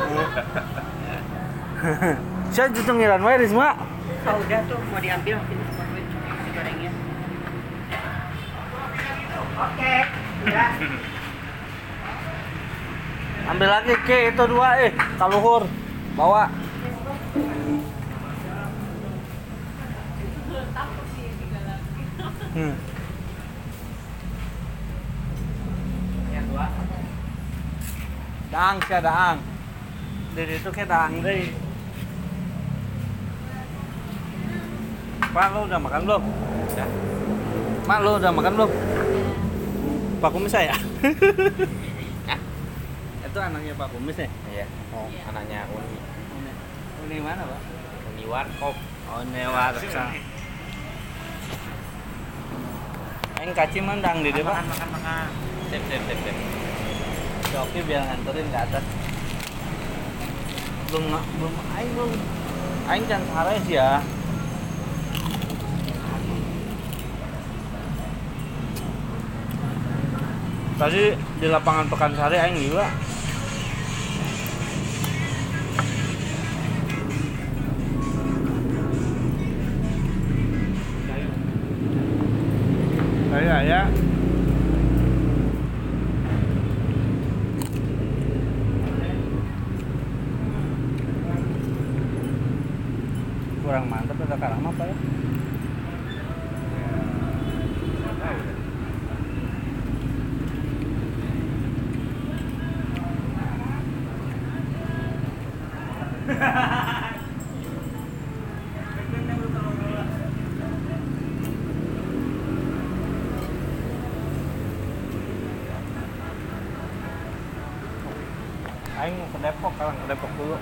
Saya justru ngiran wae Risma. Oh, udah tuh mau diambil sini semua duit gorengnya. Oke, ya. Ambil lagi ke itu dua eh kaluhur. Bawa. Hmm. Yang dua. Daang sih daang. Dari itu kayak daang deh. Pak lu udah makan belum? Udah. Mak lu udah makan belum? Pak Kumis saya. Hah? itu anaknya Pak Kumis ya? Iya. Oh. Anaknya Uni. Ini, ini mana Pak? Uni Warkop. Oh, Newarsa. Aing kaci mandang di dia, Pak. makan makan. Sip sip sip sip. Joki biar nganterin ke atas. Belum belum aing belum. Aing can sih ya. Tadi di lapangan Pekansari aing juga. Saya ya. Aing ke Depok, sekarang ke Depok dulu.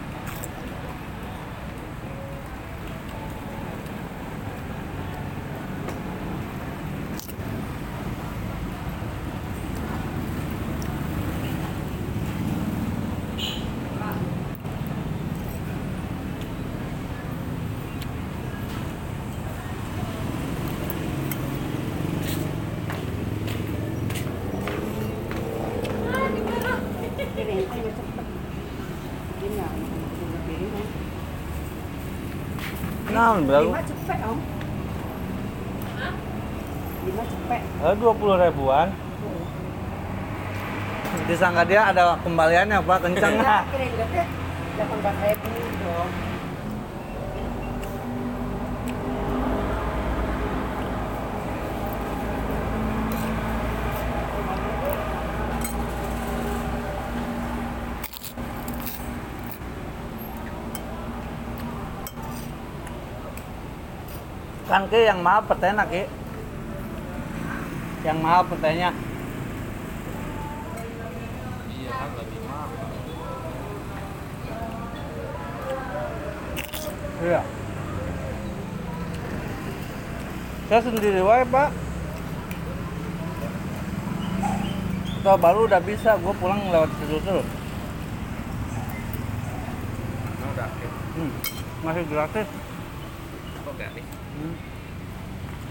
Nah, baru Lima cepet om. Lima cepet. eh, dua puluh ribuan. Disangka dia ada kembaliannya pak, kencang Ya, gede. Delapan belas ribu dong. Kan ke yang mahal petenya ki. Yang mahal petenya. Iya kan lebih mahal. Iya. Saya sendiri wae pak. Kalau baru udah bisa, gue pulang lewat situ terus. Emang udah? Hmm. Masih gratis. Hmm.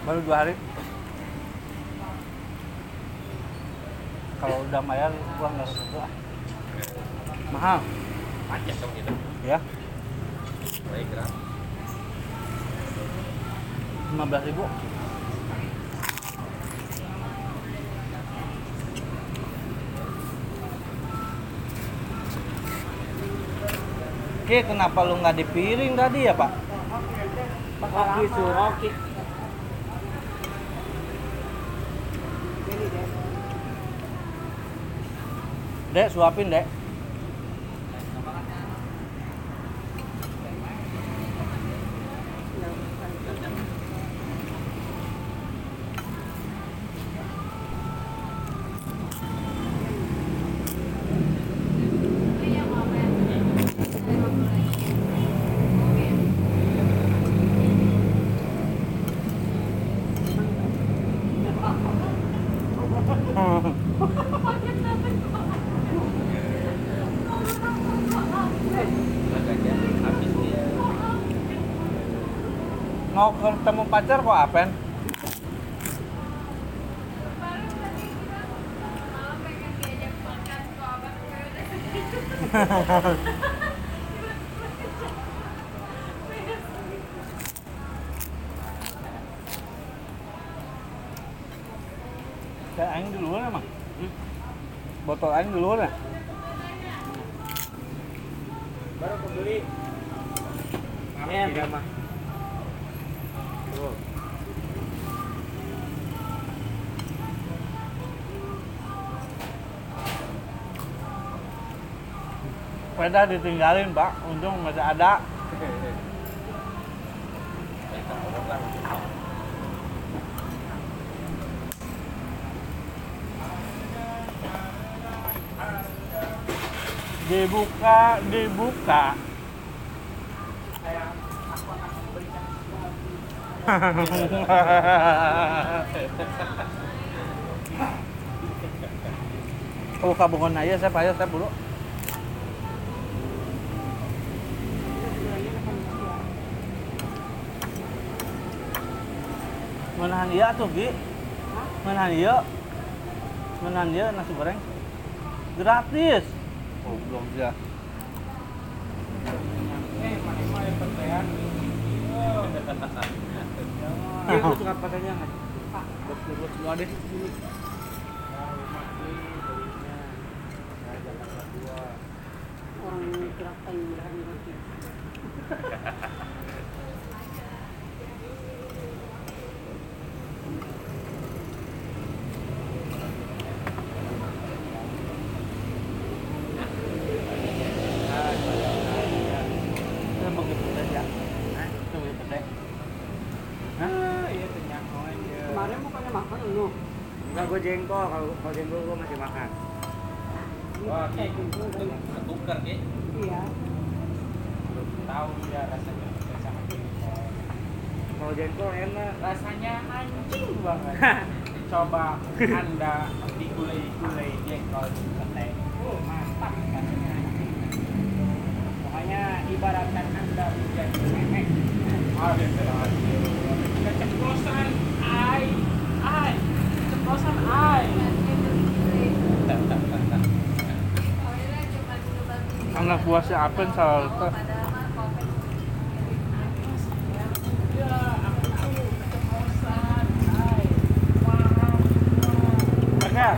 Baru dua hari. Kalau udah bayar, gua nggak ah. Mahal, Pajak dong gitu. ya. Baik gratis. Lima belas ribu. Oke, kenapa lu nggak di piring tadi ya, Pak? Oke. Ini deh. Dek, suapin, Dek. ketemu pacar kok apen? Kayak aing duluan emang? Hmm. Botol aing dulu ya? Sepeda ditinggalin, Pak. Untung masih ada. Dibuka, dibuka. Oh, kabungan aja saya ayo saya dulu. Menahan dia tuh, Gi. Menahan dia. Menahan dia nasi goreng. Gratis. Oh, belum dia. Iya, gua suka pakainya nggak? Buat semua deh. Orang gerak kayu berani nanti. Saya mau ke pedas ya. Hah? Tuh ke pedas. Hah? Iya kenyang aja. Kemarin bukannya makan lu. Enggak, gue jengkol. Kalau kalau jengkol gue masih makan. Wah, Ki, itu ketukar, Ki. Iya. Belum tahu dia rasanya kayak. Kalau jengkol enak. Rasanya anjing banget. Coba Anda digulai-gulai jengkol di petai. Oh, mantap rasanya anjing. Pokoknya ibaratkan Anda menjadi memek. Ada keceplosan ai, ai, keceplosan ai. Anak buah si Apen salah letak. Ya, aku tuh keceplosan ai. Marah. Pakai.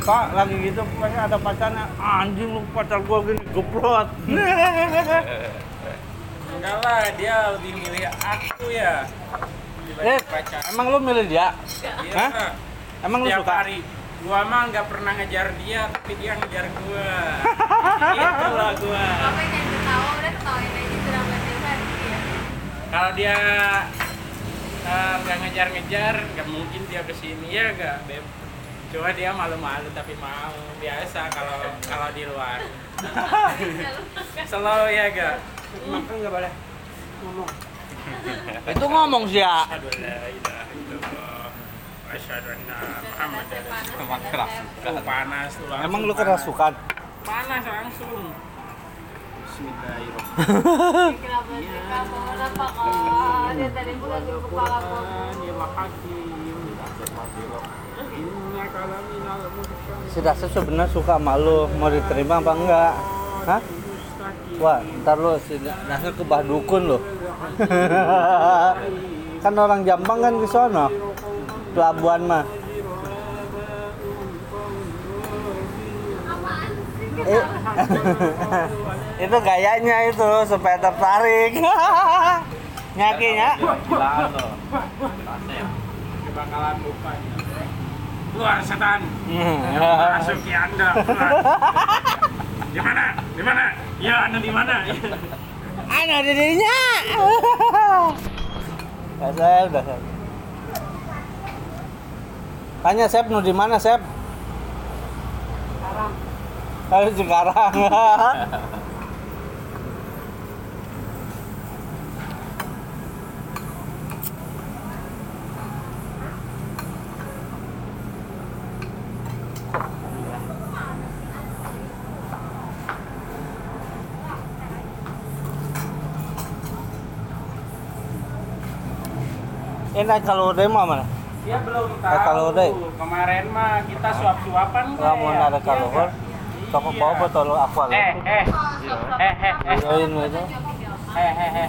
Pak, lagi gitu pakai ada pacarnya. Anjing lu pacar gua gini geprot. Enggak lah, dia lebih milih aku ya. eh, pacar. emang lu milih dia? Iya. Hah? Emang lu Tiap suka? hari. Gua mah nggak pernah ngejar dia, tapi dia ngejar gua. Itulah gua. Apa yang ketawa udah ketawain aja sudah berdebat ya. Kalau dia eh, nggak ngejar-ngejar, nggak mungkin dia ke sini ya nggak, Beb. Cuma dia malu-malu tapi mau biasa kalau kalau di luar. Slow ya gak? Makan nggak boleh. Ngomong. Itu ngomong sih ya. Asyhadu anna Muhammadar Emang. Panas tuh langsung. Emang lu panas. kerasukan? Panas langsung. Bismillahirrahmanirrahim. Si Dasar sebenarnya suka sama lu. Mau diterima apa enggak? Hah? Wah, ntar lu si Dasar ke bah dukun lu. kan orang Jampang kan ke sono. Pelabuhan mah. Eh, itu gayanya itu supaya tertarik. Nyakinya. Gilaan lo. Bakalan bukanya. Keluar setan. Masuki Anda. Di mana? Di mana? Ya, Anda di mana? Ada di dirinya. Ya, saya udah. Sep. Tanya Sep, nu di mana Sep? Sekarang. Ayo sekarang. Naik kalau mau mana? Dia belum tahu. Kemarin mah kita suap-suapan Kalau mau ada kalau Kak? toko Iya. bawa botol aqua Eh, eh, eh, eh, eh, eh, eh, eh.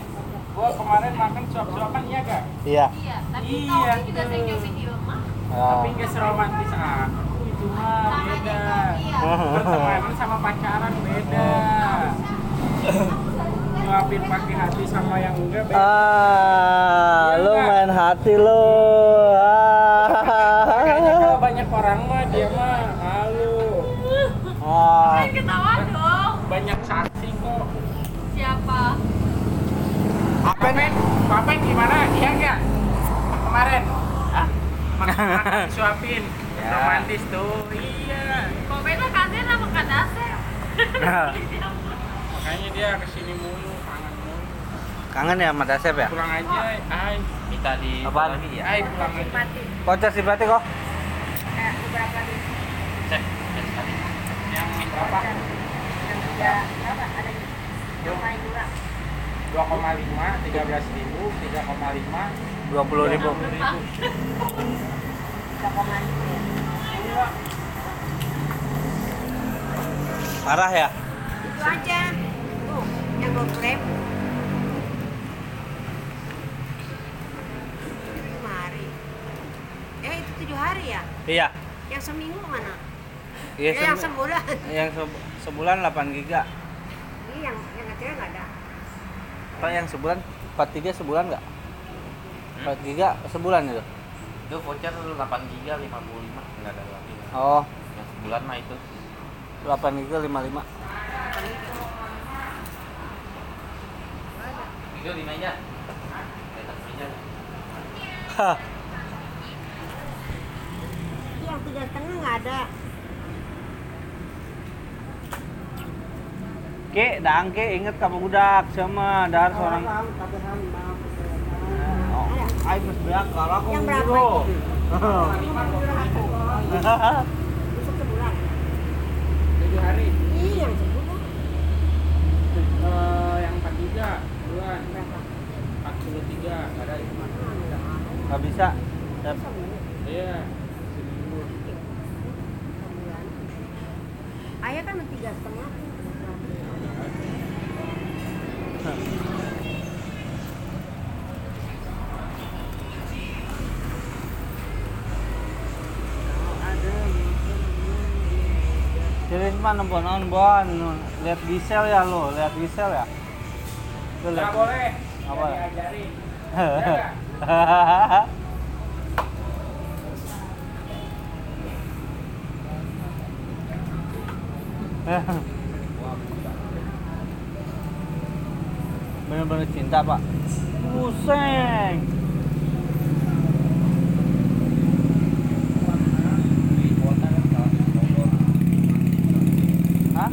Gua kemarin makan suap-suapan iya gak? Iya. Iya, tapi Iya, kamu juga nyobain di rumah. Tapi nggak seromantis aku itu mah beda. Bertemanan sama pacaran beda. Nyuapin pakai hati sama yang enggak beda. Ah, Iya lu nggak? main hati lu. Makanya kalau Ah. banyak orang mah dia mah malu. Oh. Ketawa dong. Banyak saksi kok. Siapa? Papen, Papen gimana? Iya nggak? Kemarin? Hah? Makan disuapin. Ya. Romantis tuh. Iya. Komennya kasih sama Kak Dasep. Makanya dia ke sini mulu. Kangen ya sama Dasep ya? Pulang aja, ay. Minta di Apaan? lagi ya? Ay, pulang aja. Kocak si berarti kok. Eh, beberapa nih. Cek, cek tadi. Yang berapa? Yang tiga, berapa? Ada yang paling murah. 2,5, 13 ribu, 3,5, Dua puluh ribu. 20 ribu. Tiga koma lima ya. Ini loh, Parah ya? itu aja. Tuh, yang dua puluh ribu. Itu lima hari. Eh, itu tujuh hari ya? Iya. Yang seminggu mana? Iya, Eh, yang sebu- sebulan. yang se- sebulan 8 giga. Ini yang yang kecilnya nggak ada. Pak yang sebulan 43 sebulan nggak? 4 giga sebulan itu. Itu voucher 8 giga 55 enggak ada lagi. Oh, Yang sebulan mah itu. 8 giga 55. Itu di meja. Hah. Itu yang tiga setengah nggak ada. Ke, dang ke inget kamu budak sama dar seorang. Oh, ai mas beak kalau aku Yang berapa biro. Besok sebulan. 7 hari. Iya, sebulan. Eh, yang 43 bulan Berapa? 43 ada itu. Ah. Nggak bisa. Iya. Seminggu. Sebulan. Ayah kan tiga setengah. Jadi mah nembon on bon, lihat Gisel ya lo, lihat Gisel ya. Lihat. boleh. Apa? Diajarin. Bener-bener cinta pak. Pusing. Hah?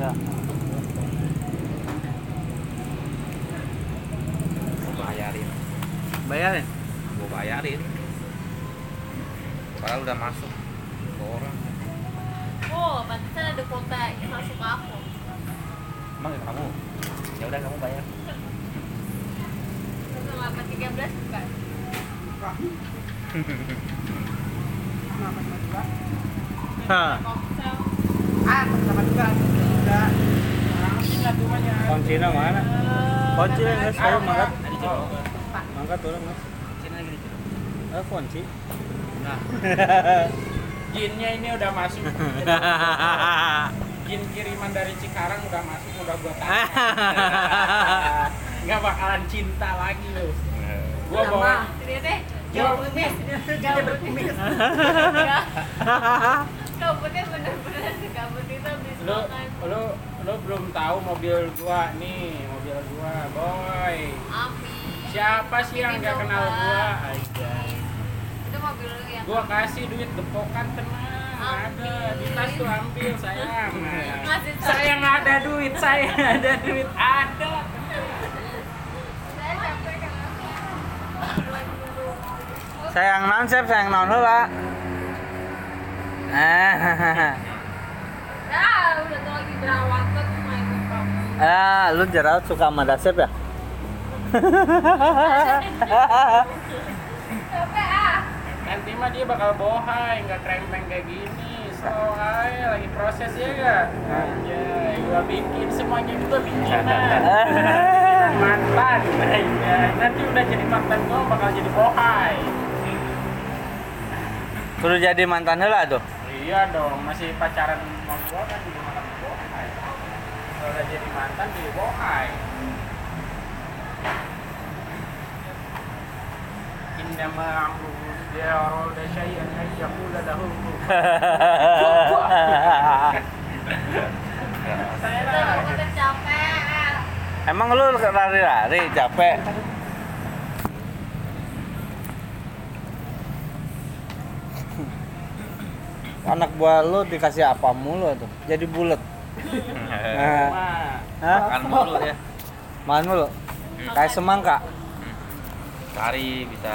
Ya. Gua bayarin. Bayarin. Gua bayarin. Padahal udah masuk ke orang. Oh, pantesan ada kuota yang masuk ke aku. Emang ya kamu? Ya udah kamu bayar. Itu 813 bukan? Hah. Komsel. Ah, sama juga. Kuncinya mana? Kunci yang nggak saya mangkat. Mangkat orang nggak. Sini lagi di Ah kunci. Nah, Jinnya ini udah masuk. Jin kiriman dari Cikarang udah masuk, udah gua tanya. Nggak bakalan cinta lagi lu. Gua bawa. Jauh Gabutnya. Gabutnya. Gabutnya bener-bener itu habis lu lu lu belum tahu mobil gua nih, mobil gua, boy. Amin. Siapa sih yang nggak kenal gua? Aja. Itu mobil lu yang Gua kasih duit depokan tenang, ada di tas tuh ambil sayang. Nah. Saya nggak ada duit, saya ada duit ada. Sayang naon sep, sayang naon heula. Eh. Ah, udah tuh lagi berawatan main ke kamu. Ah, lu jerawat suka sama Dasep ya? Nanti mah dia bakal bohai, nggak krempeng kayak gini. Oh, ay, lagi proses ya gak? Ya, gua bikin semuanya juga bikinan. mantan. Nanti udah jadi mantan gua bakal jadi bohai. Suruh jadi mantan lah tuh. Iya dong, masih pacaran sama gua kan jadi mantan bohai. Kalau udah jadi mantan jadi bohai. Lah. Aku udah capek. Emang lu lari-lari capek? Anak buah lu dikasih apa mulu tuh? Jadi bulat. Nah? Makan mulu ya. Makan mulu. Kayak semangka. Sehari bisa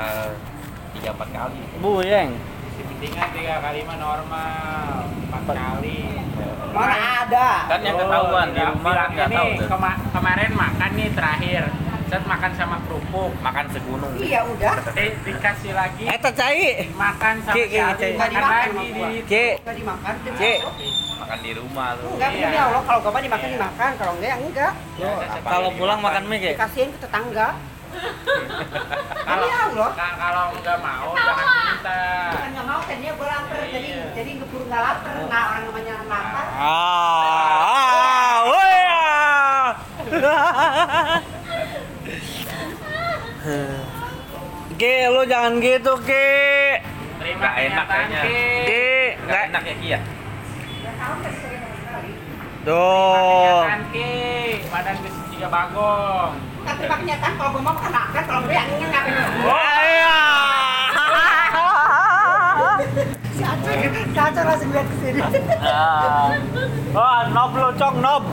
tiga empat kali. Buyeng. si pentingan tiga kali mah normal, empat kali. Mana ada? Kan yang ketahuan di bilang- rumah kan bilangnya nggak tahu tuh. kema- kemarin makan nih terakhir. Set makan sama kerupuk. Makan segunung. Iya udah. Eh dikasih lagi Eh, cai. makan sama sekali, ki. Nggak makan dimakan lagi di Enggak dimakan. Ki. Makan di rumah tuh. Enggak Iya. punya Allah kalau gak dimakan dimakan, kalau enggak enggak. Ya, sekali kalau pulang dimakan. makan mie Ki? Dikasihin ke tetangga. Kalau Iya, Allah. ka- kalau nggak mau jangan minta. Kan nggak mau kan dia gue lapar jadi Iya. jadi ngeburu nggak lapar. Nah orang namanya lapar. Ah, ah, woi, ah. Ki, lu jangan gitu, Ki. Terima Nggak enak kayaknya. Ki. Nggak. enak ya Ki ya? Kan. Tuh. Kenyataan Ki. Badan tiga bagong. Kan terima kenyataan kalau gue mau makan makan kalau gue yang ingin ngapain? Waya. Si Aceh, si Aceh langsung lihat ke sini. Ah. Oh, nob lu, cong, nob.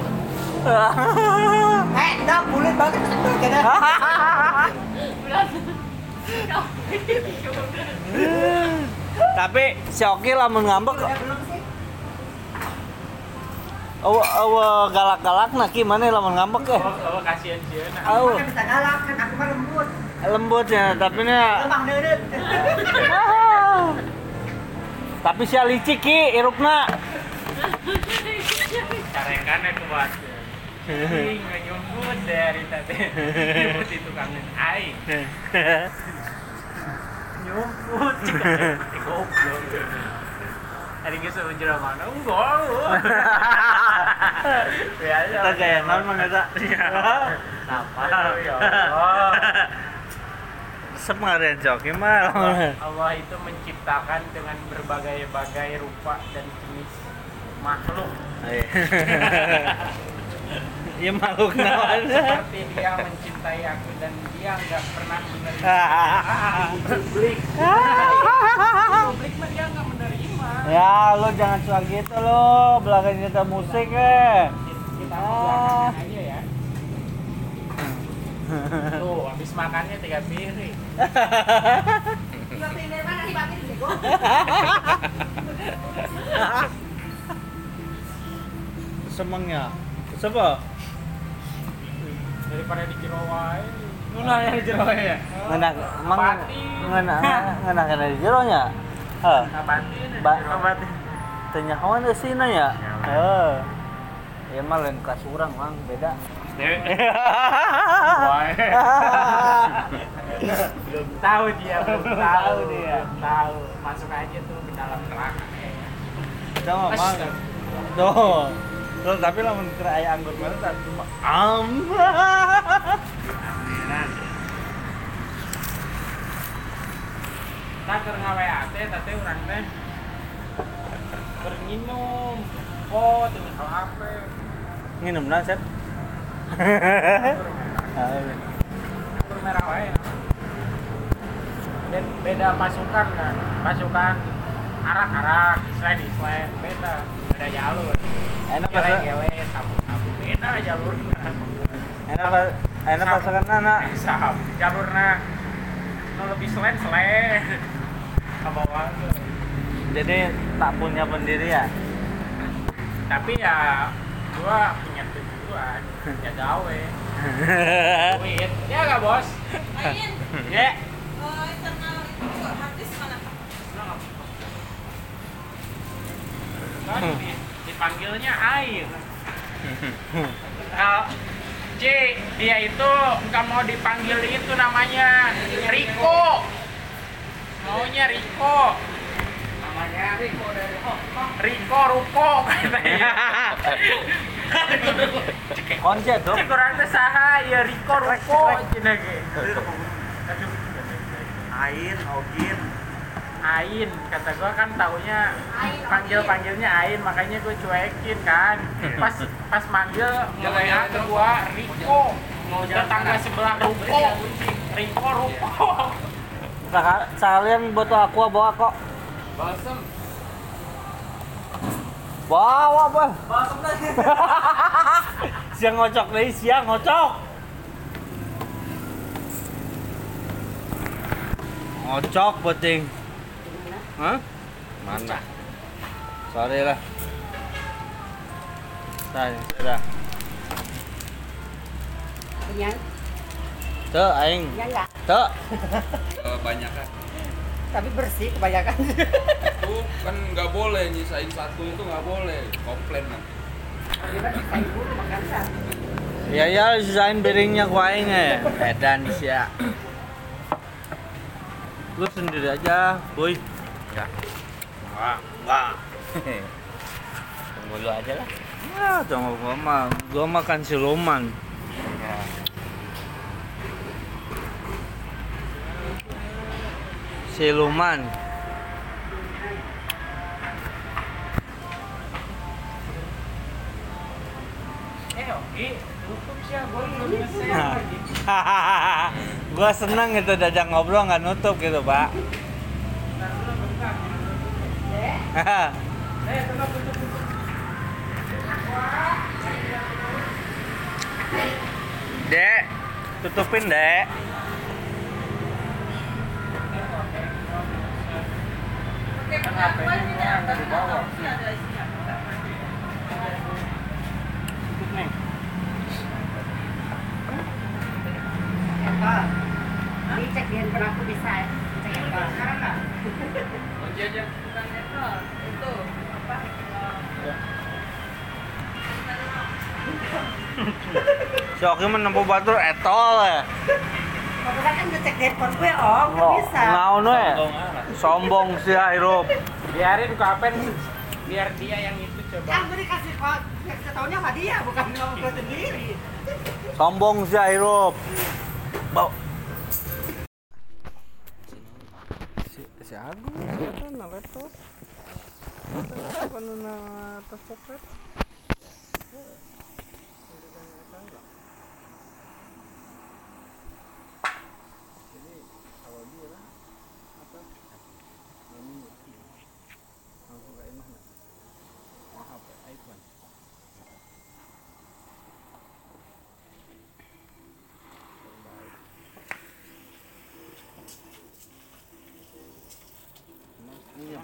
Eh, enggak bulat banget? Tapi si Oki lamun ngambek Udah belum sih? Awa awa galak-galak nah gimana lamun ngambek ya? Oh, oh kasihan Ciona. Au, Kan bisa galak kan aku kan lembut. lembut ya, tapi nya Lemah tapi si licik ki irupna. Carekannya kuat. Ih, nggak nyumput dari tadi. Nyumput itu kangen aing. Nyumput. cik. Goblok. Hari ini sama jerah mana? Enggak. Biasa. Non mah eta. Kenapa? Ya Allah. Semaren Coki mah. Allah itu menciptakan dengan berbagai-bagai rupa dan jenis makhluk. Iya makhluk naon. Seperti dia mencintai aku dan dia nggak pernah menerima publik. Publik mah dia nggak. Ya, lu jangan suka gitu lo, belakang kita musik eh. Kita Ah. aja ya. Tuh, habis makannya tiga piring. Dua piring mana dimakan bego? Semangnya. Siapa? Daripada di jero wae. Nuna yang di jero wae ya. Ngena emang Abati. ngena ngena kena di jero Ngabatin. Ba-. Tanya kawan di sini ya. Heeh. Ya mah lain kelas urang mang beda. Belum tahu dia, belum tahu dia. Tahu. Masuk aja tuh ke dalam neraka. Udah mah mang. Tuh. Tuh, tapi lamun aya anggur mana tak cuma am. Aminan. Tak keur ngawe ate, tete urang teh. Bernginum. Oh, teu nyekel HP. Nginum na, Set? Merah wae. Dan beda pasukan kan. Pasukan arak-arak, slide slide beda. Beda jalur. Enak pas Gele-gele, sabu-sabu beda jalurnya. enak pas enak pasangan anak. Jalurnya nu lebih selain selain. Jadi tak punya pendirian. Tapi ya gua punya tujuan ya gawe. Duit. Ya gak bos? Main. ya Oh, internal itu artis mana? soalnya di- dipanggilnya air. Kalau C dia itu nggak mau dipanggil itu namanya Riko maunya Riko. Namanya Riko dari Riko Ruko. Katanya Konjet dong. kurang teh saha ya Riko Ruko. cina ge Ain, Ogin. Ain. Kata gua kan taunya Ain, panggil panggilnya Ain. Makanya gue cuekin kan. Pas pas manggil nge-WA ke gua Riko. Tetangga sebelah Ruko. Riko Ruko Saka- Sekalian botol aqua bawa kok. balsem Bawa apa? siang ngocok deh, siang ngocok. Ngocok penting. Hah? Mana? Sorry lah. Saya sudah. Kenyang? Tuh, aing. Kenyang nggak? Tuh. Kebanyakan Tapi bersih kebanyakan. itu kan nggak boleh nyisain satu itu nggak boleh komplain nanti. Ya ya sisain piringnya ku aing eh. Edan sia. Lu sendiri aja, boy. Ya. Enggak, enggak. Tunggu dulu aja lah. Ya, tunggu gua mah. Gua makan siluman. Siluman. eh sih gue seneng itu diajak ngobrol nggak nutup gitu, Pak. Ntar dulu bentar eh nih Apple. Ini cek bisa ya. Cek Apple. Sekarang nggak? kunci aja Bukan Apple, itu apa? Si Oki menempuh batur etol ya. Kan ngecek di handphone gue, om. Nggak bisa. Ngaun we. Sombong sih hirup. Biarin apa biar dia yang itu coba Kan gue dikasih kok. Ketahunya sama dia, bukan sama gue sendiri. Sombong sih hirup. Bau. Si, si Agung na laptop? Apa na tas coklat? Emang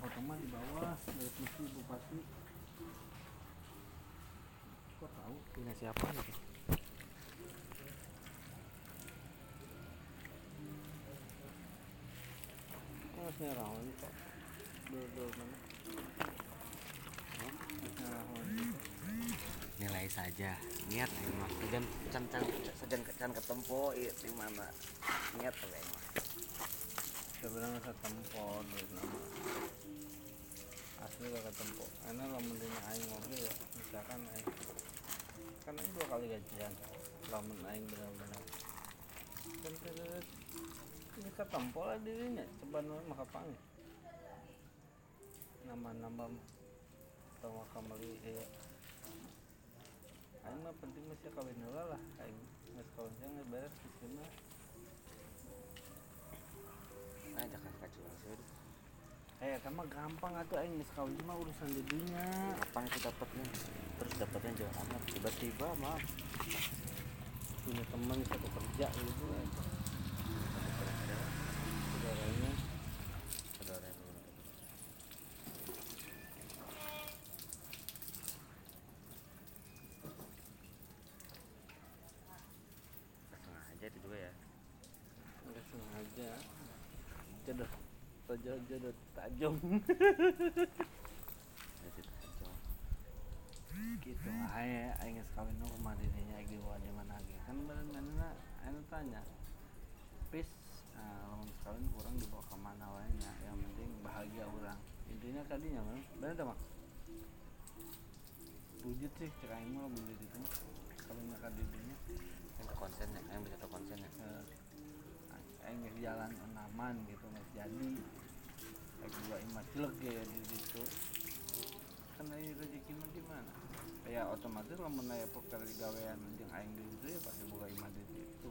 Potong mah di bawah TV bupati. Kok tahu? Siapa nih? Dulu mana? Gitu. Nilai saja. Niat sajan can ketempo ieu di mana. Niat Sebenarnya ketempo duit nama. Asli gak ketempo. Karena lamun dina aing mobil ya, misalkan aing kan aing dua kali gajian lamun aing benar-benar kan terus ini ketempo lah dirinya nu maka panggil nama-nama sama kamali ya aing mah penting masih kawin lah aing geus kawin jangan beres di mah Nah, jangan kacau sih. eh kan mah gampang aing geus kawin mah urusan di dunia Kapan itu dapatnya? Terus dapatnya jauh amat. Tiba-tiba mah punya teman satu kerja gitu kan saudaranya saudara itu. Sengaja itu juga ya. nggak sengaja jodoh jodoh tajam Jadi kacau. gitu aja aing geus kawin nu kumaha dirinya dibawa di mana lagi kan bener-bener aing tanya pis nah, lamun geus kawin kurang dibawa ke mana wae nya? Yang penting bahagia orang intinya kadinya kan bener dah mak? Wujud sih cek aing mah wujud itu kawin ka dirinya. Yang konsen ya, yang bisa konsen ya. eh, geus jalan enaman gitu geus jadi juga imah jelek ya di situ. Kan aing rezeki mah di mana? Ya otomatis lamun aya pekerja gawean jeung aing di situ ya pasti boga imah di situ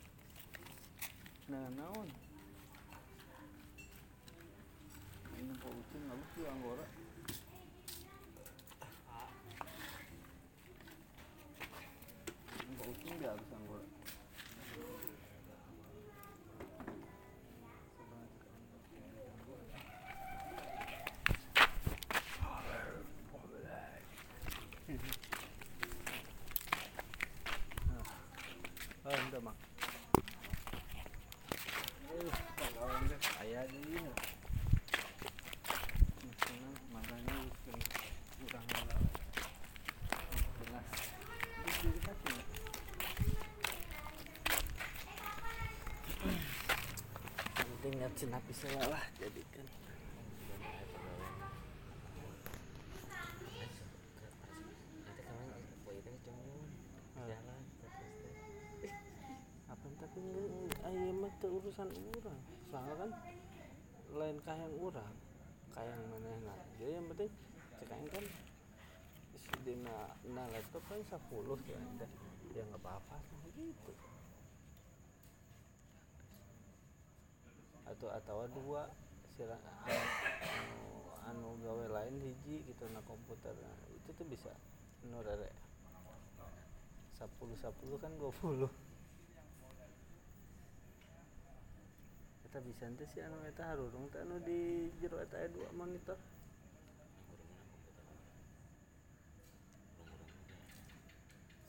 na naon? Ini pa nggak lucu yuk anggora mainan pa Cenapi lah jadikan. Itu jalan apa tapi ayam mah teu urusan orang. Soalnya kan lain kayang orang kayang mana nah jadi yang penting cek aing kan si dina na laptop kan 10 ya ada ya nggak apa-apa gitu atau atau dua sila anu, anu gawe lain hiji gitu na komputer. Nah, itu tuh bisa nu rere. 10 10 kan 20 kita bisa nanti sih anu eta harurung teh anu di jero eta aya dua monitor.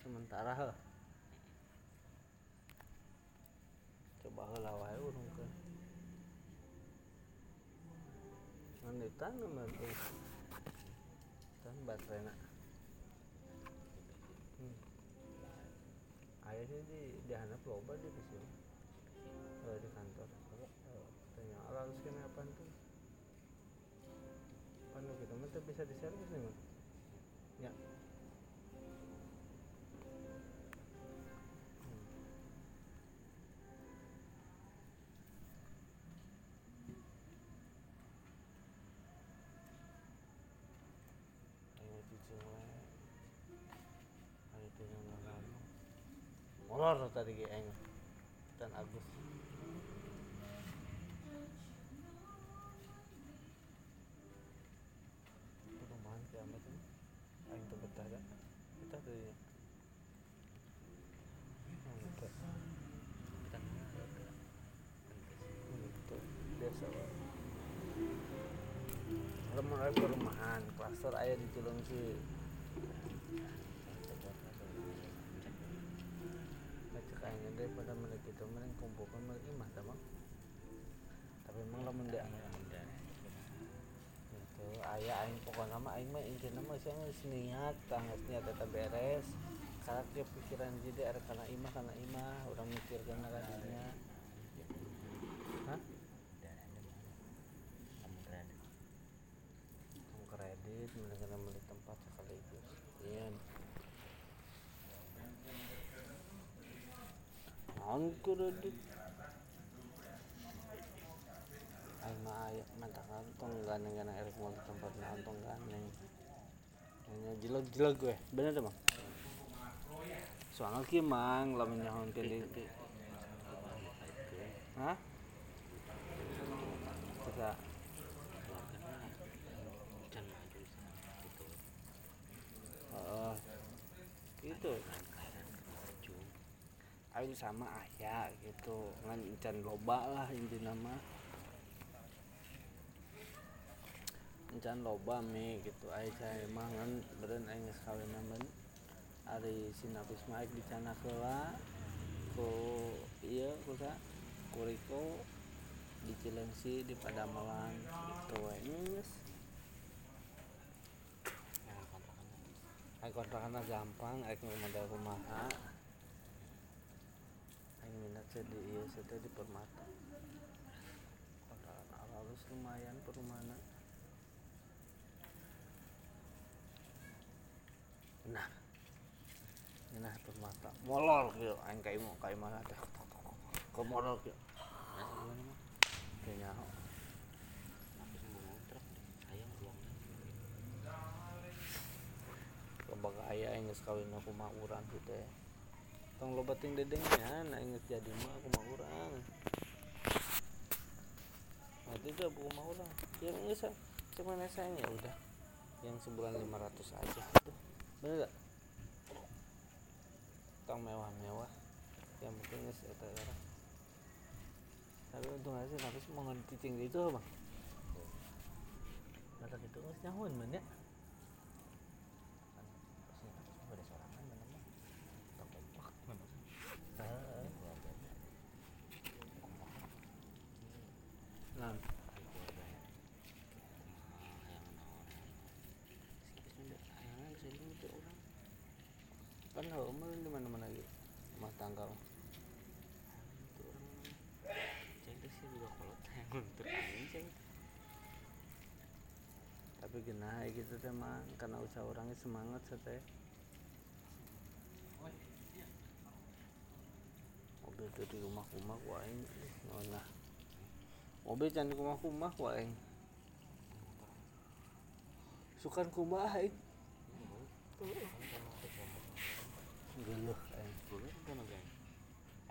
Sementara coba heula wae urung ditanam mah euy tan baterena hmm. aya sih di di handap loba di sini. Eh, di kantor. Tanya ala harus kena apa tuh Panu kita mah bisa di servis nih mah Molor tadi aing. dan Agus perumahan kiamat ini aing ya kita itu itu wae lamun aya perumahan klaster aya di Baca kayaknya daripada mereka itu mending kumpulkan mereka imah dah bang? Tapi emang lamun dia itu ayah aing pokoknya mah aing mah intinya mah sih geus niat tangis niat eta beres. Karena dia pikiran jadi ada karena imah karena imah. Orang mikir karena kadinya hah Kamu kredit mereka beli tempat sekaligus iya naon kredit Aing mah aya mantakan tong gandeng-gandeng erek di tempat naon tong gandeng hanya jelag-jelag gue. Bener deh bang? Soalnya kieu mang lamun nyahontkeun di hah? Kita Heeh. gitu Aing sama ayah gitu. Ngan encan loba lah intinya mah. Encan loba mi gitu. Aing saya mah ngan beren aing geus kawin men. Ari sinapis mah aing dicana heula ku ieu ku sa ku Riko di Cilengsi di Padamelan gitu we geus. Aing kontrakan gampang aing modal kumaha minat saya di ieu saya di Permata. Kontrakan lumayan perumahan. Nah nah Permata. Molor kieu aing ka imah ka imah teh ke molor kieu kayaknya kebaga aya aing geus kawin aku urang gitu teh tong loba ting dedengnya aing geus jadi mah aku mah urang. Nah itu aku mah urang. Yang geus cuma sayang ya udah. Yang sebulan 500 aja. Gitu bener gak tong mewah-mewah. Yang penting geus eta orang tapi untung aja tapi mau ngerti tinggi itu bang. Masa gitu geus nyahoan man ya Nah, kan heumeul di mana-mana lagi rumah tangga mah. tapi genah gitu teh mah karena usaha orangnya semangat teh. Mobil tuh di rumah rumah waing nah mobil jangan di rumah rumah waing sukan kumah aing geluh aing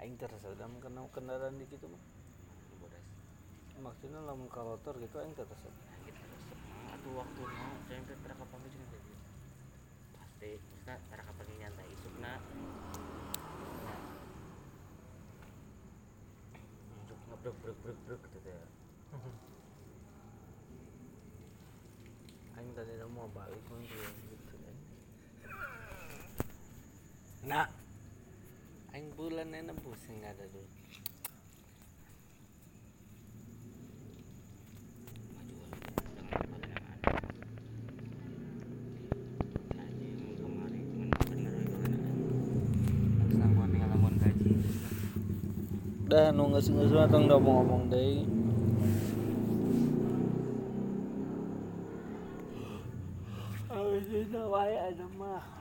aing terasa dalam kena kendaraan di gitu mah maksudnya lamun kalotor gitu aing terasa Aduh waktu mau saya teh tara juga kayak gitu. Pasti kita tara kapal nyantai isukna. Untuk ngebrek brek brek brek gitu teh. aing tadi mau balik pun belum gitu kan nah aing bulan enak pusing nggak ada duit dah nu nggak sih nggak tong udah ngomong deh Abis itu wae ada mah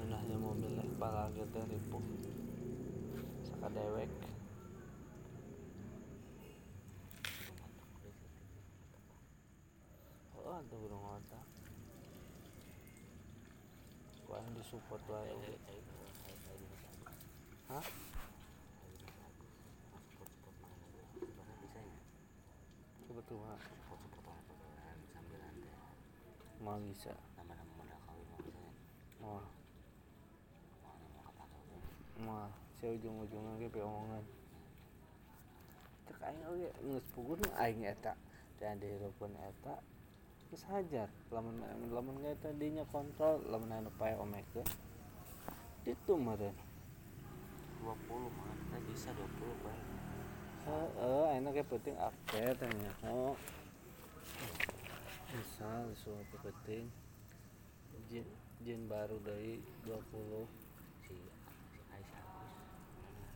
minahnya mobil teh balaga teh ripuh. Sakadewek oh ada burung otak. Gua yang disupport ya hah? Betul mah sambil nanti mau bisa. Nama-nama modal kawin mau bisa. Oh mau si ujung-ujungnya ge peongan cek aing oge geus puguh nu aing eta. Dan dihirupeun eta geus hajar. Lamun lamun eta dinya kontrol lamun anu pae omekeun itu meureun. 20 mah teh bisa 20 bae heeh ayeuna ge penting update tanya oh misal sesuatu penting jin jin baru dari 20 si si Aisyah Agus Aisyah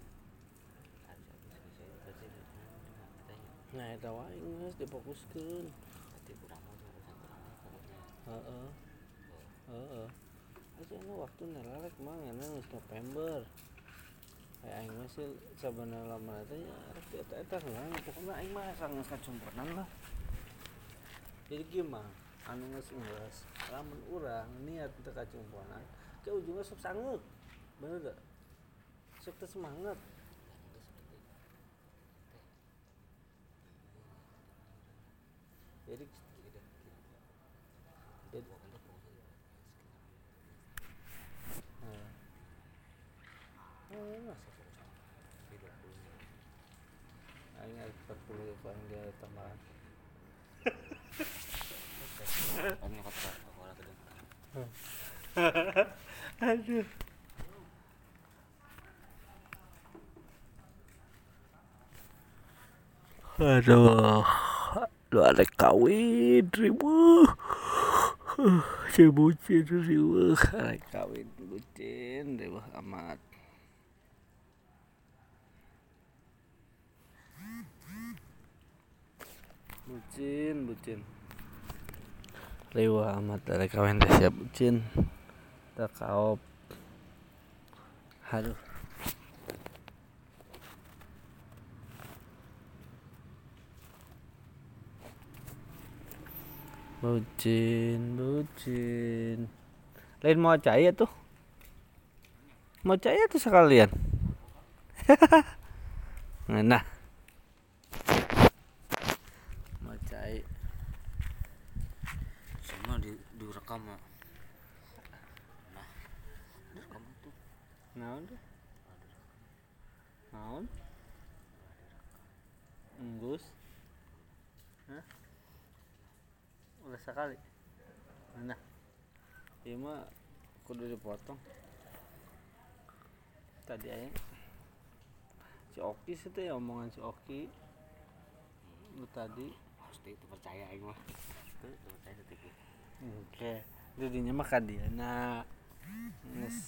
Agus bisa berarti katanya nah eta wae geus difokuskeun berarti kurang mau tuh urusan kurang mau pokoknya heeh. Heeh. Aja waktu nelalek mah ngana geus November. Aing mah sih sabenerna lama teh ya rek di eta-eta heula pokona aing mah asa geus kacumpuran lah. Jadi gimana anu geus geus lamun urang niat teu kacumpuran ke ujungnya sok sanggeut bener gak sok semangat dan itu seperti jadi jadi Heeh. Oh, masa tapi 20 aing ada 40 paling dia tambahan. Om nyokap gak sekolah kedua aduh. Aduh lu ada kawin ribu. Si bucin ribu. Ada kawin bucin ribu amat bucin bucin. Ribu amat ada kawin siap bucin. Tak aduh bucin bucin lain mau caya tuh. Mau caya tuh sekalian. Nah mau caya semua di direkam nah direkam itu. Naon tuh? Naon? Enggus Hah? udah sekali. Nah iya mah kudu dipotong. Tadi aja si Oki sih tuh ya omongan si Oki. Lu tadi. Pasti itu percaya aing mah. Itu itu percaya sedikit oke jadinya mah kan dia nah nges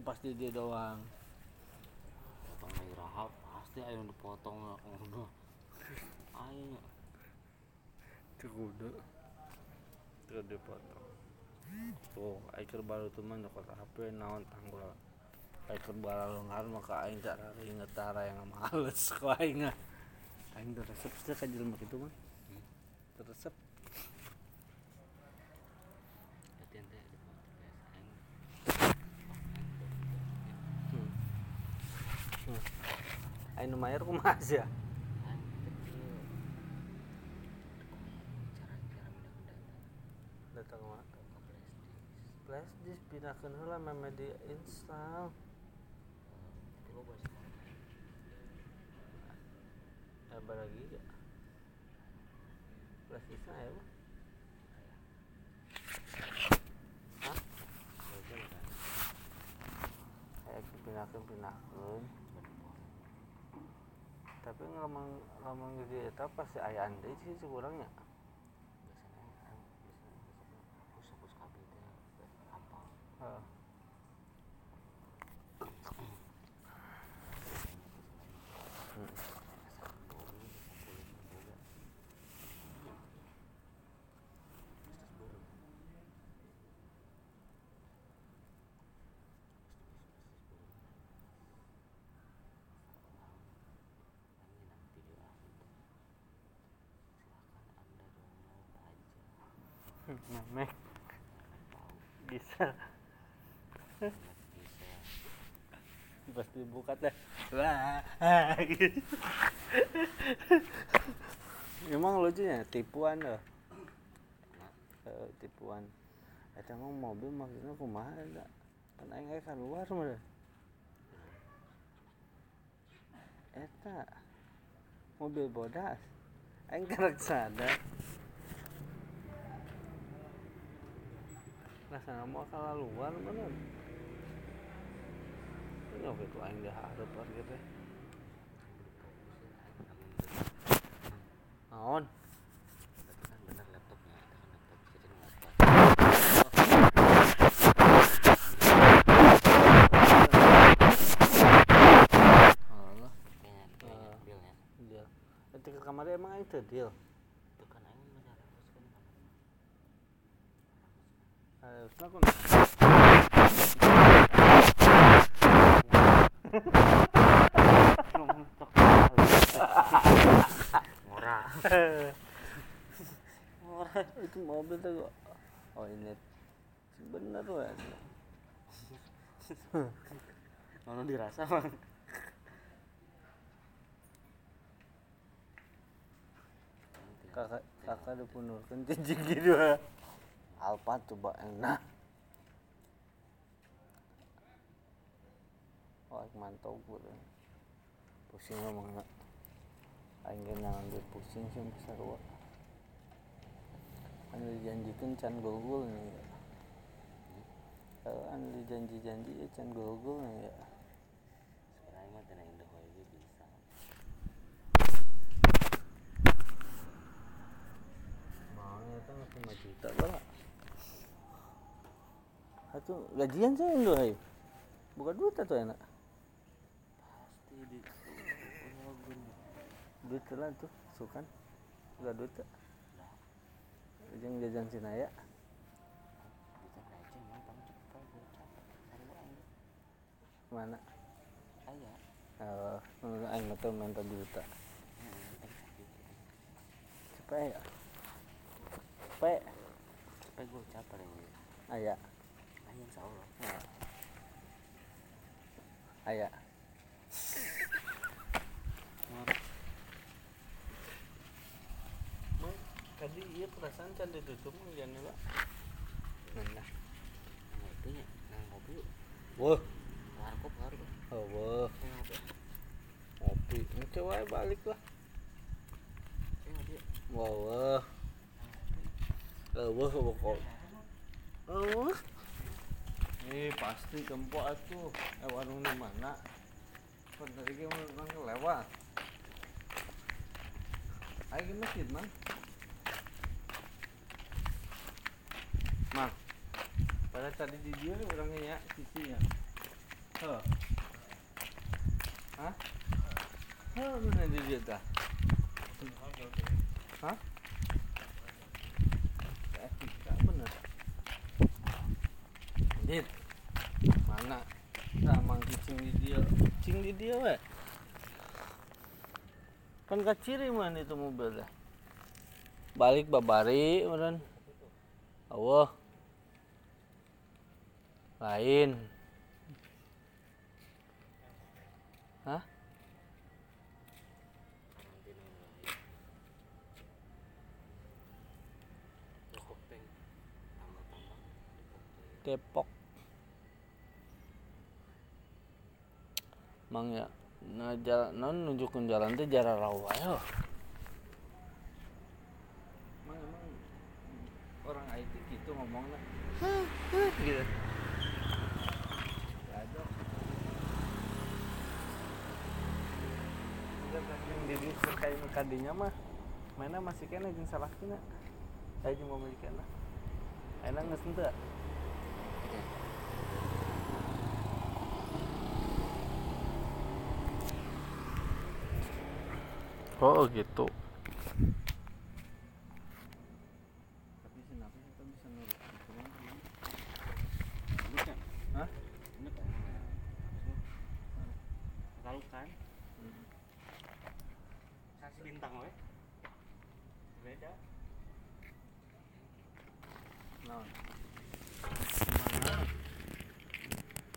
pasti dia doang. Potong lagi rahap pasti aing udah potong ngono aing. Itu kudu itu dipotong tuh aiker baru tuh mah nyokot HP naon tanggul. Aiker baru ngar maka aing cara inget tara yang males kok aing aing tuh resep sih kan jelema gitu mah. Resep. Berarti ente ada podcast aing. Aing nu mayar kumaha sih ya aing kecil cara-cara pindah-pindah datang mah ke flashdisk flash disk pindahkeun heula meme di install. Apa lagi ya flash disk aya mah Hah? Kayak dipindahkeun pindahkeun tapi ngomong ngomong gitu eta pasti aya ande sih sekurangnya biasanya aing biasanya hapus-hapus kabel teh gampang Heeh. Memek bisa pasti buka deh wah emang lucunya tipuan loh. Eh, tipuan. Eta mah mobil maksudnya kumaha eta kan aing aya keluar mah eta mobil bodas. Aing karek sadar rasanya mau kalah luar bener. Ini oke tuh aing diharap parkir teh naon? Berarti kan bener laptopnya itu kan laptop bisa jadi ngotot Allah kayaknya Eh. kayaknya dealnya deal nanti ke kamarnya emang aing teu deal itu kan aing bener harus kan aku ngora itu mobil tuh oh ini bener Ono dirasa bang kakak kakak udah punurkan cincin gitu Alfa coba enak wah mantap gue pusing ngomong nak aing ge ngambil pusing sih besar wa kan dijanjikan can gol-gol nih ya kalau kan dijanji-janji ya can gol-gol nih ya sekarang mah tina indah ge bisa. Mau ya kan 5 juta lah Itu gajian saya Indo hai. Bukan duit atau enak? pasti di Duit lah tuh, sukan. Enggak duit tak? Jeung jajan Sinaya. uang Mana? aya Oh, aing mah teu minta juta. Cepet ya. Cepet. cepet gue capek ini Aya, aya insya Allah aya. Mang, tadi iya perasaan can ditutup jangan lah. Nah, nah itu ya nah ngopi yuk wah, warkop warkop oh, wah, eh ngopi ngopi. Engke wae balik lah. eh ngopi yuk Wah, wah. Eh, wah, pokok. Eh, wah. Eh, pasti gempok atuh. Eh, warung di mana? Kan tadi kita mau kelewat. Ayo ke masjid, Mang. Mang. Pada tadi di dia orangnya ya, sisinya. Heh. Hah? Heh, mana di dia dah? Hah? Eh, bener. Dit. Mana? Sama cing di dia. Cing di dia, we. Kan kaciri man itu mobilnya. Balik babari, meren. Allah. Lain. Hah? Depok teng tambah tambah Depok teng Depok. Mang ya, nah jalan, non nunjukin jalan teh jarak rawa ya. Mang emang orang IT gitu ngomongnya. Gitu. Diri terkait kadinya mah mana masih kena jeung salah kena. Saya jeung mau kena. Enak nggak sih Oh gitu. Tapi kenapa kita bisa nurut? ini kan Hah? ini kan lalu kan kasih bintang we beda Naon? Mana?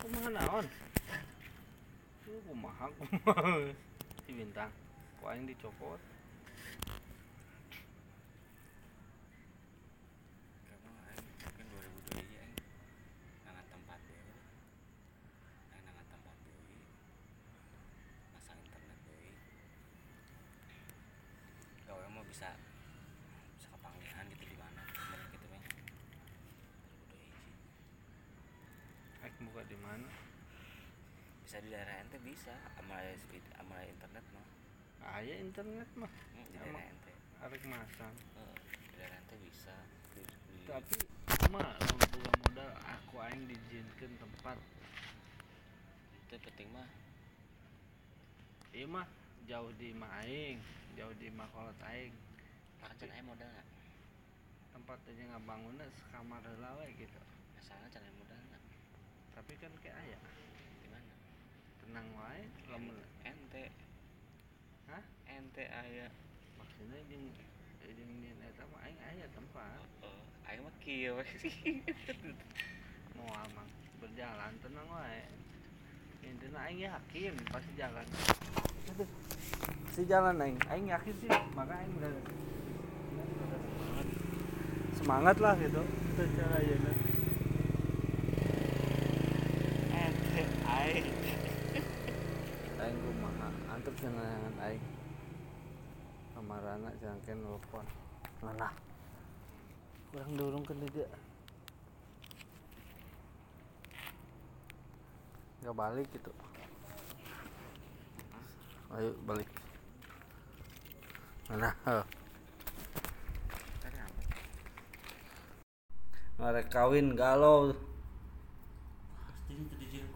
Kumaha naon? Lu kumaha kumaha? Si bintang. Ku aing dicopot. Di mana? Bisa di daerah ente bisa. Sama speed sama internet mah. Aya internet mah. Hmm, di daerah ente. arek masang Heeh, di daerah ente bisa. Di- di- tapi mah boga modal aku aing diizinkan tempat. Itu penting mah. Iya mah jauh di imah aing jauh di imah kolot aing. Makan aya modal nggak? Tempat aja ngabangunnya sekamar heula we gitu. Masalah nggak tapi kan kayak aya di mana tenang wae. Lamun ente. Hah? ente aya maksudnya jeung jeung di eta mah aing aya tempat. Oh aing mah kieu. Sih mau amang berjalan tenang wae. Intinya aing yakin pasti jalan. Aduh si jalan aing. Aing yakin sih maka aing udah semangat lah gitu. Itu cara ayeuna ente aing aing kumaha? Antep jangan aing. Jangan kan telepon mana? Kurang dorong ke dia nggak balik gitu. Ayo balik. Mana? Oh. Ngarek kawin galau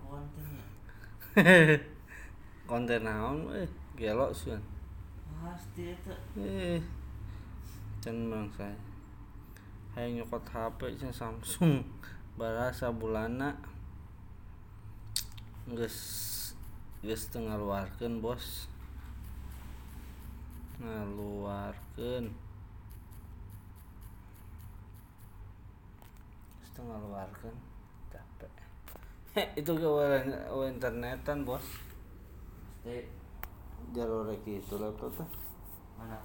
dijadiin konten naon eh gelok sih pasti itu eh can bang saya. Hayang nyokot HP can Samsung. Barasa bulana. Geus geus teu ngaluarkeun bos. Ngaluarkeun. Geus teu ngaluarkeun itu ke internetan bos pasti jalur gitu laptop teh mana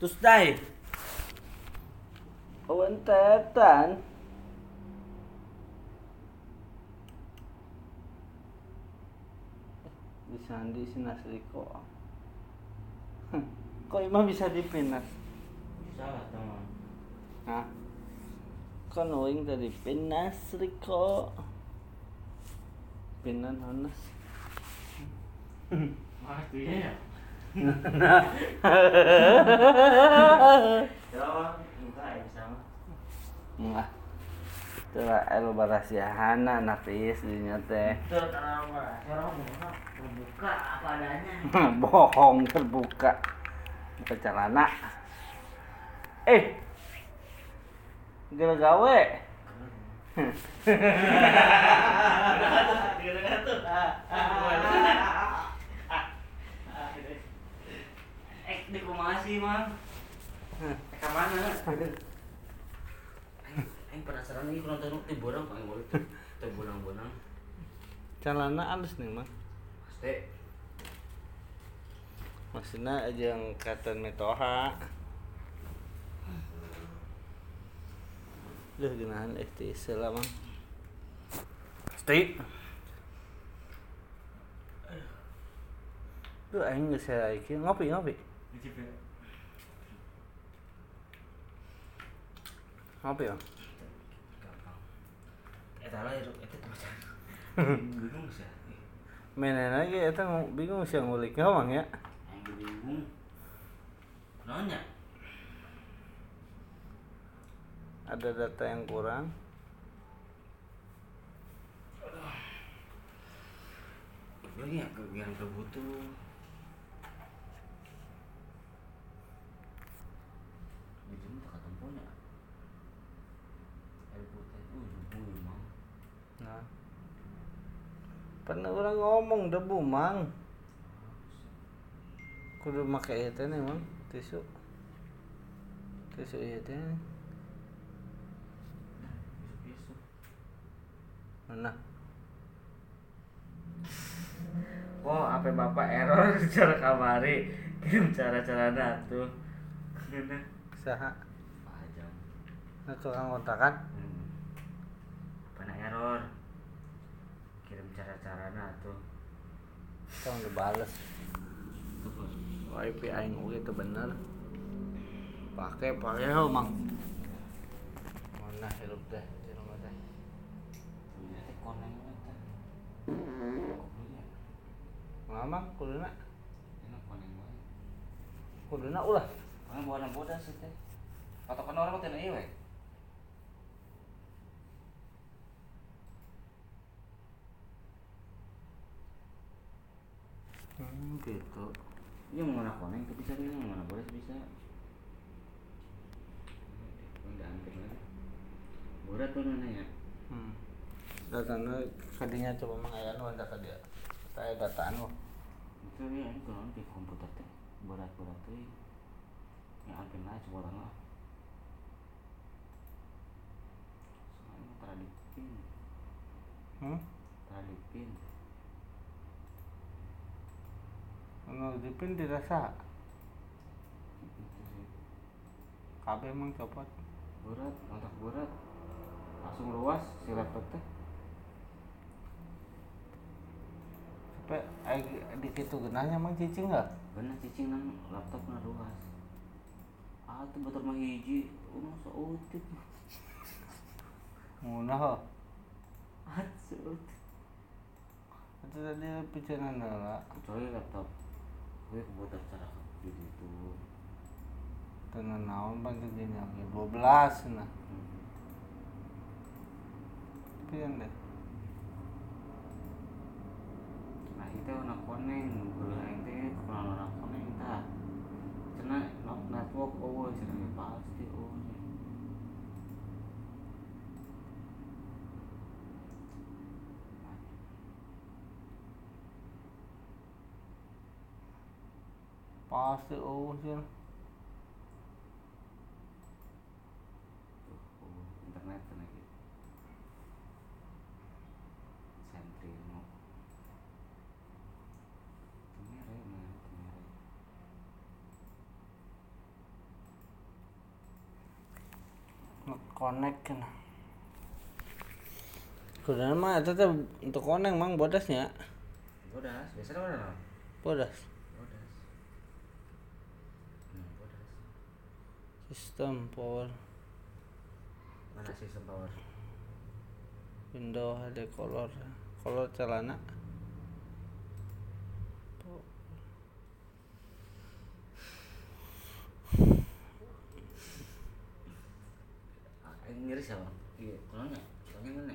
Terus dai. Awan tetan. Di sandi si Nasriko. Kok imah bisa dipinas? salah teman Hah? Kok nuing tadi pinas Riko? Pinan honas. ah itu ya ya enggak ya sama Enggak. Itulah elu barasiahana napis dinya teh. itu karena apa orang mau terbuka apa adanya bohong terbuka buka celana eh gila gawe. Eh di kumaha sih mang. Ke mana? Aing penasaran nih penonton di borang paling boleh bonang-bonang celana halus nih mah pasti maksudnya aja yang kata metoha Duh, ginahan eh ti sela mang. Pasti. Duh, aing geus saiki ngopi ngopi. Ngopi ya. eta lah itu eta macam bingung sih Menen lagi eta bingung sih ngulik ngomong ya. Aing bingung nanya Ada data yang kurang. Ya kegiatan kebutuh Bijum tak ketemu Air putih itu debu emang Nah. Pernah orang ngomong debu mang. Kudu make ieu teh nih, mang tisu. Tisu ieu teh. Besok-besok Mana? Oh, apa bapak error cara kamari kirim cara-cara tuh Gimana? Saha? Pajam Nah, tukang kontakan? hmm. Apa error Kirim cara-cara tuh Tong dibales. Tuh, Wifi aing oge teu bener. Pake heuh, mang. Mana hirup rumah teh. Mamang kuduna enak kuduna ulah. Bawa anak bodas itu teh. Patokan orang teh ieu we. Hmm, gitu. Iya mau mana koneng tuh bisa bisa mau mana bodas bisa. Udah hampir lah. Bodas tuh mana ya? Hmm. Datangnya kadinya coba mengayaan wanda ka dia. Saya dataan lo. Itu ya ini kalau di komputer teh bodas tuh yang hampir lah coba lah. Soalnya tradipin, Hmm? tradipin. Anu dipin dirasa kabeh emang copot. Berat, otak berat. Langsung luas si laptop teh. Ai di kitu geunahnya emang cicing enggak? bener cicing nang laptop na luas ah tuh betul mah hiji oh masa utik Munah ho. ah seutik Itu tadi picenan lah. kecuali laptop gue kebutuhan cara di itu Tenan naon pan segini 12 nah. Hmm. Pian deh. Itu anak koneng guru aing teh kurang anak cenah nok network oh cenah pasti oh Pasti oh sih. tuh oh internet cenah gitu sentri mau Temere mah temere Connect kan. Kudu mah eta teh untuk koneng mang bodasnya. bodas biasanya mana no? Bodas. bodas hmm bodas Sistem power mana sistem power window HD color. Color celana. Ngiris ya bang iya kalau nggak soalnya mana?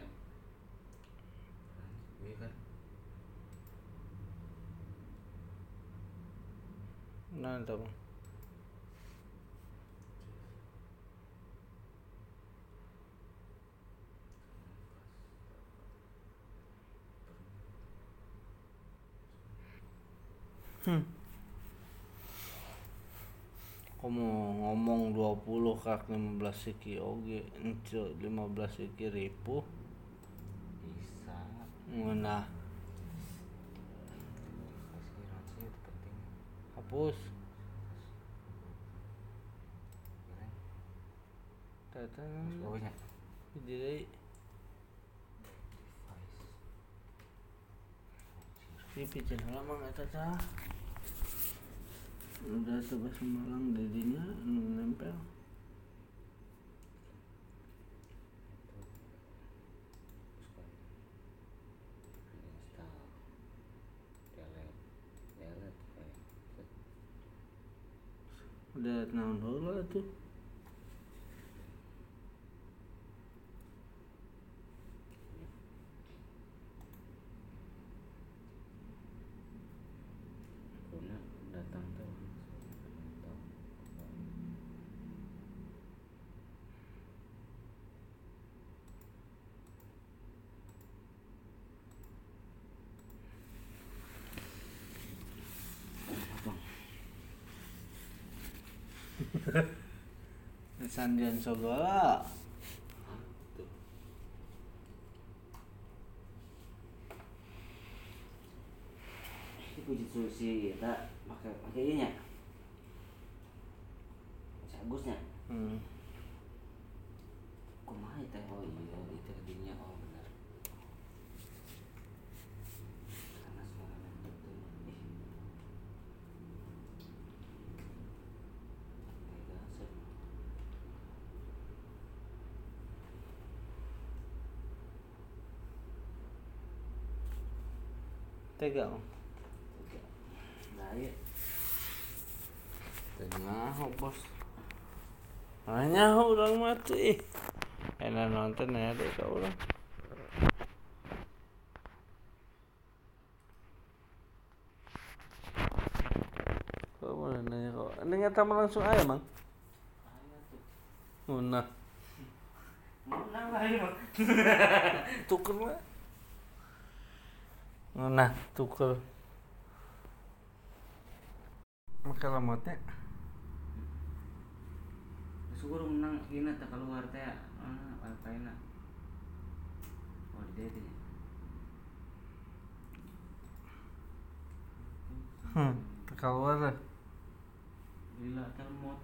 Iya kan. Nah, itu. Bang. Hmm. Kamu ngomong 20 kak. 15 siki oge. Ence 15 siki ribu. Bisa. Penting hapus. Bawahnya. Jadi si pijen heula mah eta tah udah tugas semalang dedinya anu nempel. Udah naon heula tuh guna datang tuh Datang. Sandian itu justru si kita pakai pakai ini ya. Si Agusnya. Hmm. kumaha teh oh iya itu tadinya oh benar karena suaranya betul ih Tega, set. Tega Bang. Tega. saya Tenang, bos. Nanya orang mati. Enak nonton ya deh kau orang. Kau mana nanya kau? Ini ngata langsung aja mang. Mana? menang lah Bang. Tuker lah. Mana? Tuker. Makan lemotnya. syukur menang gini tak keluar teh ah apa enak oh dia teh Hmm, keluar lah. gila termot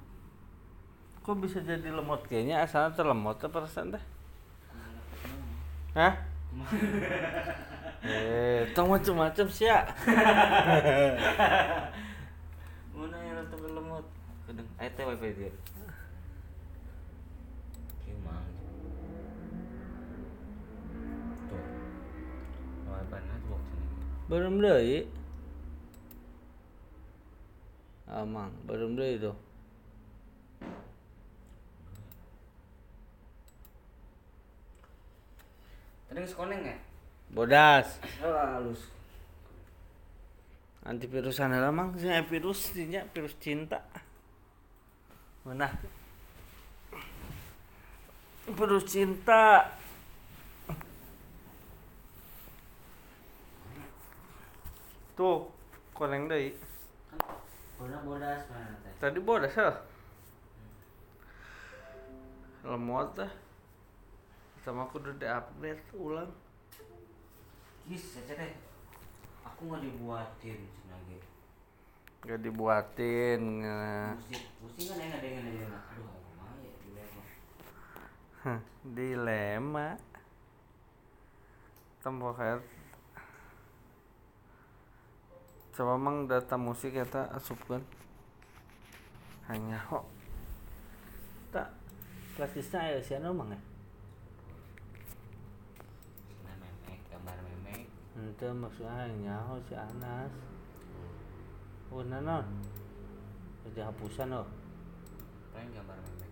Kok bisa jadi lemot kayaknya asalnya terlemot apa perasaan teh? Hah? Eh, tong macam-macam sih ya. mana yang rata lemot kadang ayo teh wifi dia gimana tuh wifi network sini Belum deui. Amang, belum deui tuh. Tadi sekoneng ya Bodas. halus Antivirusan lah mang, sih virus dinya virus cinta. Mana? Virus cinta. Tuh, koneng deui. bodas bodas mana Tadi bodas ya. Lemot dah. Sama aku udah di-update ulang. Gis, cece teh aku nggak dibuatin senagi Gak dibuatin. pusing pusing kan enak dengan aja enak aduh mau ya dilema Dilema. Tempo kayak Coba mang data musik kita asupkan hanya kok tak klasisnya ya sih mang ya Nah, memek gambar itu maksudnya hanya kok si Anas oh nanon jadi hapusan oh paling gambar memek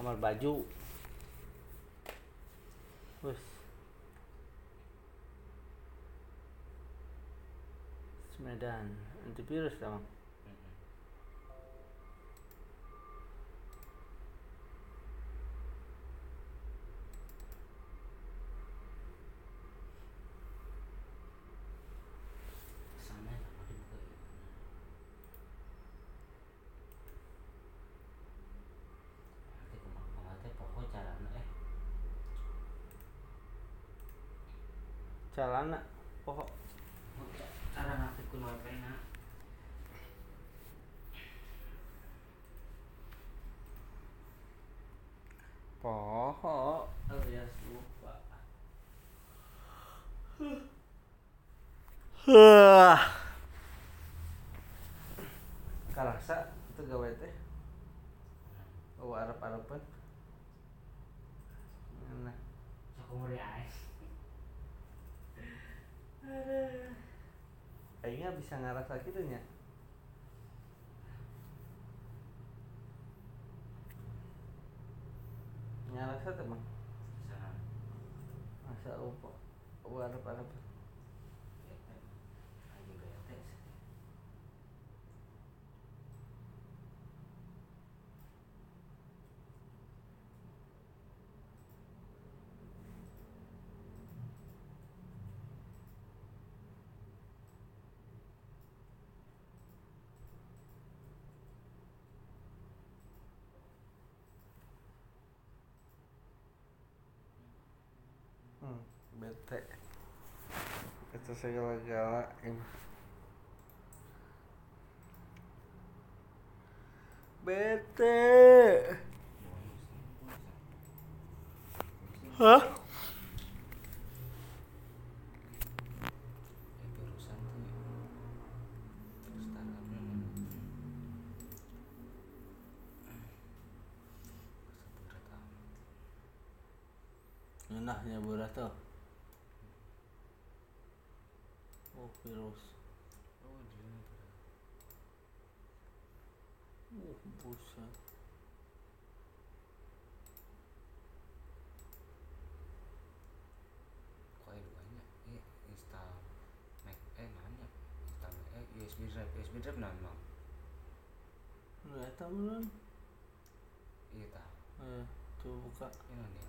kamar baju Wes. Medan antivirus dong. sana sama dibuka ya nanti ke mana teh pokok caranya eh Celana pokok. Cara ngaktifkan wifi na pokok. Alias lupa Karasa itu gawe teh. Oh arep-arepan. Nah, sakumuri ais aingnya bisa ngarasa gitu nya. Ngarasa teh mah. sana Masa opo. Oh arep-arepan. ya teh aja gaya teh Hmm, bete. Itu segala-gala ini. Bete. Hah? ya urusan tuh startupnya satu tahun Ngenahnya berat tuh. Oh, virus. oh dia uh buset kok ada banyak eh insta mac eh nanya insta Mac, eh USB drive USB drive nama nggak tahu belum iya tahu eh tuh buka. Ini nih.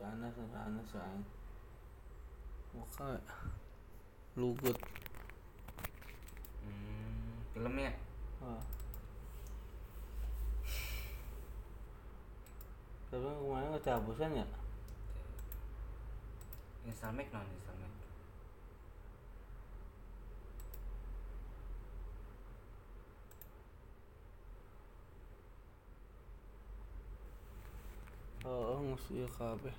Anas si Ain buka lugut. Hmm, filmnya ah. tapi kan kemarin kecabusan ya install Mac non install Mac oh ngus iya kabeh